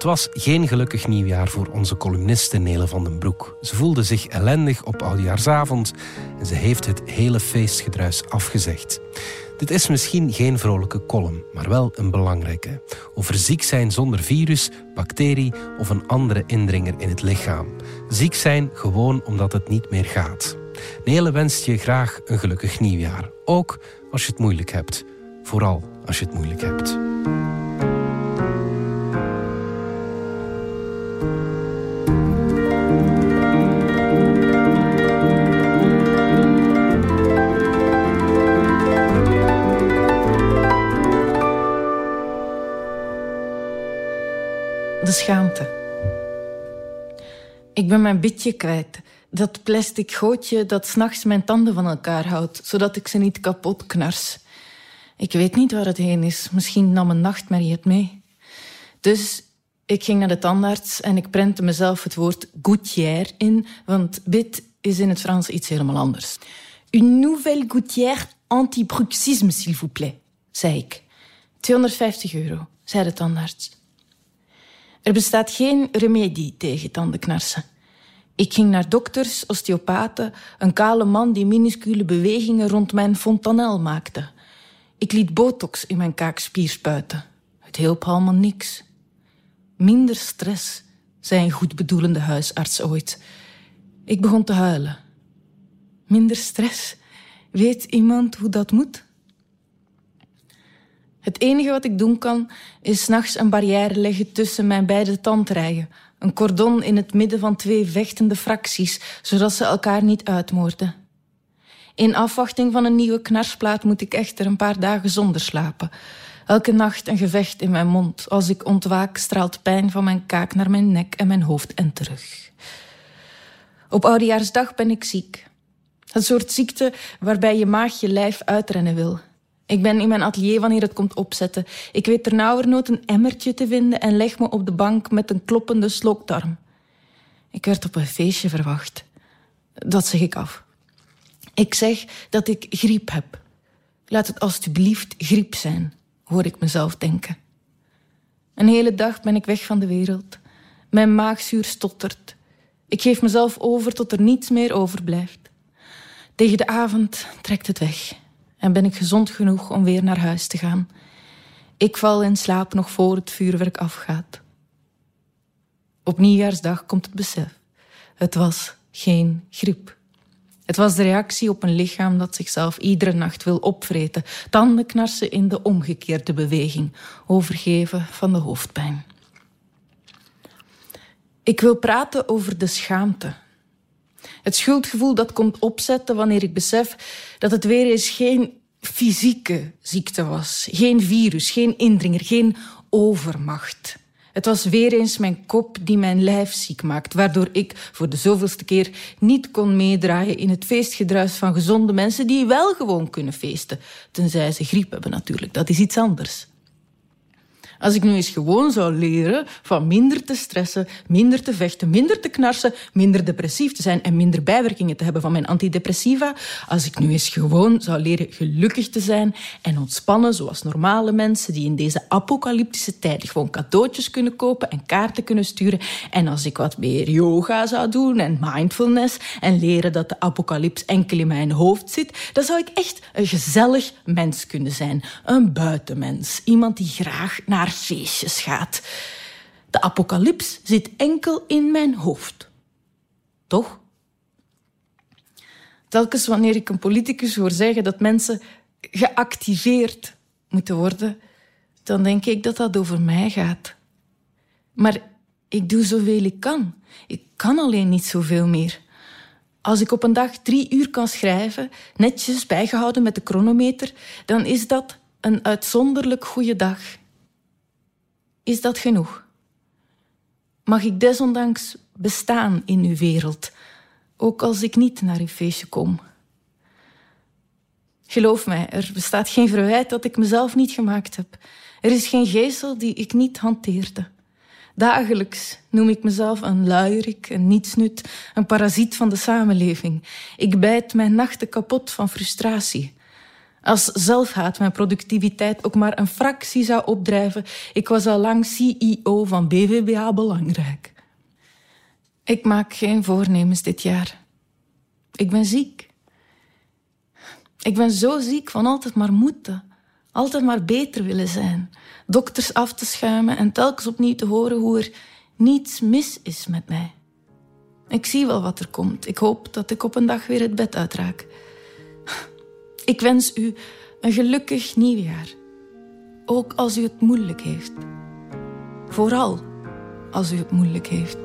Het was geen gelukkig nieuwjaar voor onze columniste Nele van den Broek. Ze voelde zich ellendig op oudjaarsavond en ze heeft het hele feestgedruis afgezegd. Dit is misschien geen vrolijke column, maar wel een belangrijke. Over ziek zijn zonder virus, bacterie of een andere indringer in het lichaam. Ziek zijn gewoon omdat het niet meer gaat. Nele wenst je graag een gelukkig nieuwjaar. Ook als je het moeilijk hebt. Vooral als je het moeilijk hebt. De schaamte. Ik ben mijn bitje kwijt. Dat plastic gootje dat s'nachts mijn tanden van elkaar houdt, zodat ik ze niet kapot knars. Ik weet niet waar het heen is. Misschien nam een nachtmerrie het mee. Dus ik ging naar de tandarts en ik prentte mezelf het woord gouttière in, want bit is in het Frans iets helemaal anders. Une nouvelle gouttière anti-bruxisme, s'il vous plaît, zei ik. 250 euro, zei de tandarts. Er bestaat geen remedie tegen tandenknarsen. Ik ging naar dokters, osteopaten, een kale man die minuscule bewegingen rond mijn fontanel maakte. Ik liet botox in mijn kaakspier spuiten. Het hielp allemaal niks. Minder stress, zei een goedbedoelende huisarts ooit. Ik begon te huilen. Minder stress? Weet iemand hoe dat moet? Het enige wat ik doen kan, is nachts een barrière leggen tussen mijn beide tandrijen. Een cordon in het midden van twee vechtende fracties, zodat ze elkaar niet uitmoorden. In afwachting van een nieuwe knarsplaat moet ik echter een paar dagen zonder slapen. Elke nacht een gevecht in mijn mond. Als ik ontwaak straalt pijn van mijn kaak naar mijn nek en mijn hoofd en terug. Op Oudejaarsdag ben ik ziek. Het soort ziekte waarbij je maag je lijf uitrennen wil. Ik ben in mijn atelier wanneer het komt opzetten. Ik weet ternauwernood een emmertje te vinden en leg me op de bank met een kloppende slokdarm. Ik werd op een feestje verwacht. Dat zeg ik af. Ik zeg dat ik griep heb. Laat het alstublieft griep zijn, hoor ik mezelf denken. Een hele dag ben ik weg van de wereld. Mijn maagzuur stottert. Ik geef mezelf over tot er niets meer overblijft. Tegen de avond trekt het weg en ben ik gezond genoeg om weer naar huis te gaan. Ik val in slaap nog voor het vuurwerk afgaat. Op nieuwjaarsdag komt het besef. Het was geen griep. Het was de reactie op een lichaam dat zichzelf iedere nacht wil opvreten, tandenknarsen in de omgekeerde beweging, overgeven van de hoofdpijn. Ik wil praten over de schaamte. Het schuldgevoel dat komt opzetten wanneer ik besef dat het weer eens geen fysieke ziekte was. Geen virus, geen indringer, geen overmacht. Het was weer eens mijn kop die mijn lijf ziek maakt, waardoor ik voor de zoveelste keer niet kon meedraaien in het feestgedruis van gezonde mensen die wel gewoon kunnen feesten. Tenzij ze griep hebben natuurlijk, dat is iets anders. Als ik nu eens gewoon zou leren van minder te stressen, minder te vechten, minder te knarsen, minder depressief te zijn en minder bijwerkingen te hebben van mijn antidepressiva. Als ik nu eens gewoon zou leren gelukkig te zijn en ontspannen zoals normale mensen die in deze apocalyptische tijden gewoon cadeautjes kunnen kopen en kaarten kunnen sturen. En als ik wat meer yoga zou doen en mindfulness en leren dat de apocalyps enkel in mijn hoofd zit, dan zou ik echt een gezellig mens kunnen zijn. Een buitenmens. Iemand die graag naar feestjes gaat. De apocalyps zit enkel in mijn hoofd. Toch? Telkens wanneer ik een politicus hoor zeggen dat mensen geactiveerd moeten worden, dan denk ik dat dat over mij gaat. Maar ik doe zoveel ik kan. Ik kan alleen niet zoveel meer. Als ik op een dag drie uur kan schrijven, netjes bijgehouden met de chronometer, dan is dat een uitzonderlijk goede dag. Is dat genoeg? Mag ik desondanks bestaan in uw wereld, ook als ik niet naar uw feestje kom? Geloof mij, er bestaat geen verwijt dat ik mezelf niet gemaakt heb. Er is geen geestel die ik niet hanteerde. Dagelijks noem ik mezelf een luierik, een nietsnut, een parasiet van de samenleving. Ik bijt mijn nachten kapot van frustratie. Als zelfhaat mijn productiviteit ook maar een fractie zou opdrijven, ik was al lang CEO van BVBA Belangrijk. Ik maak geen voornemens dit jaar. Ik ben ziek. Ik ben zo ziek van altijd maar moeten. Altijd maar beter willen zijn. Dokters af te schuimen en telkens opnieuw te horen hoe er niets mis is met mij. Ik zie wel wat er komt. Ik hoop dat ik op een dag weer het bed uitraak. Ik wens u een gelukkig nieuwjaar. Ook als u het moeilijk heeft. Vooral als u het moeilijk heeft.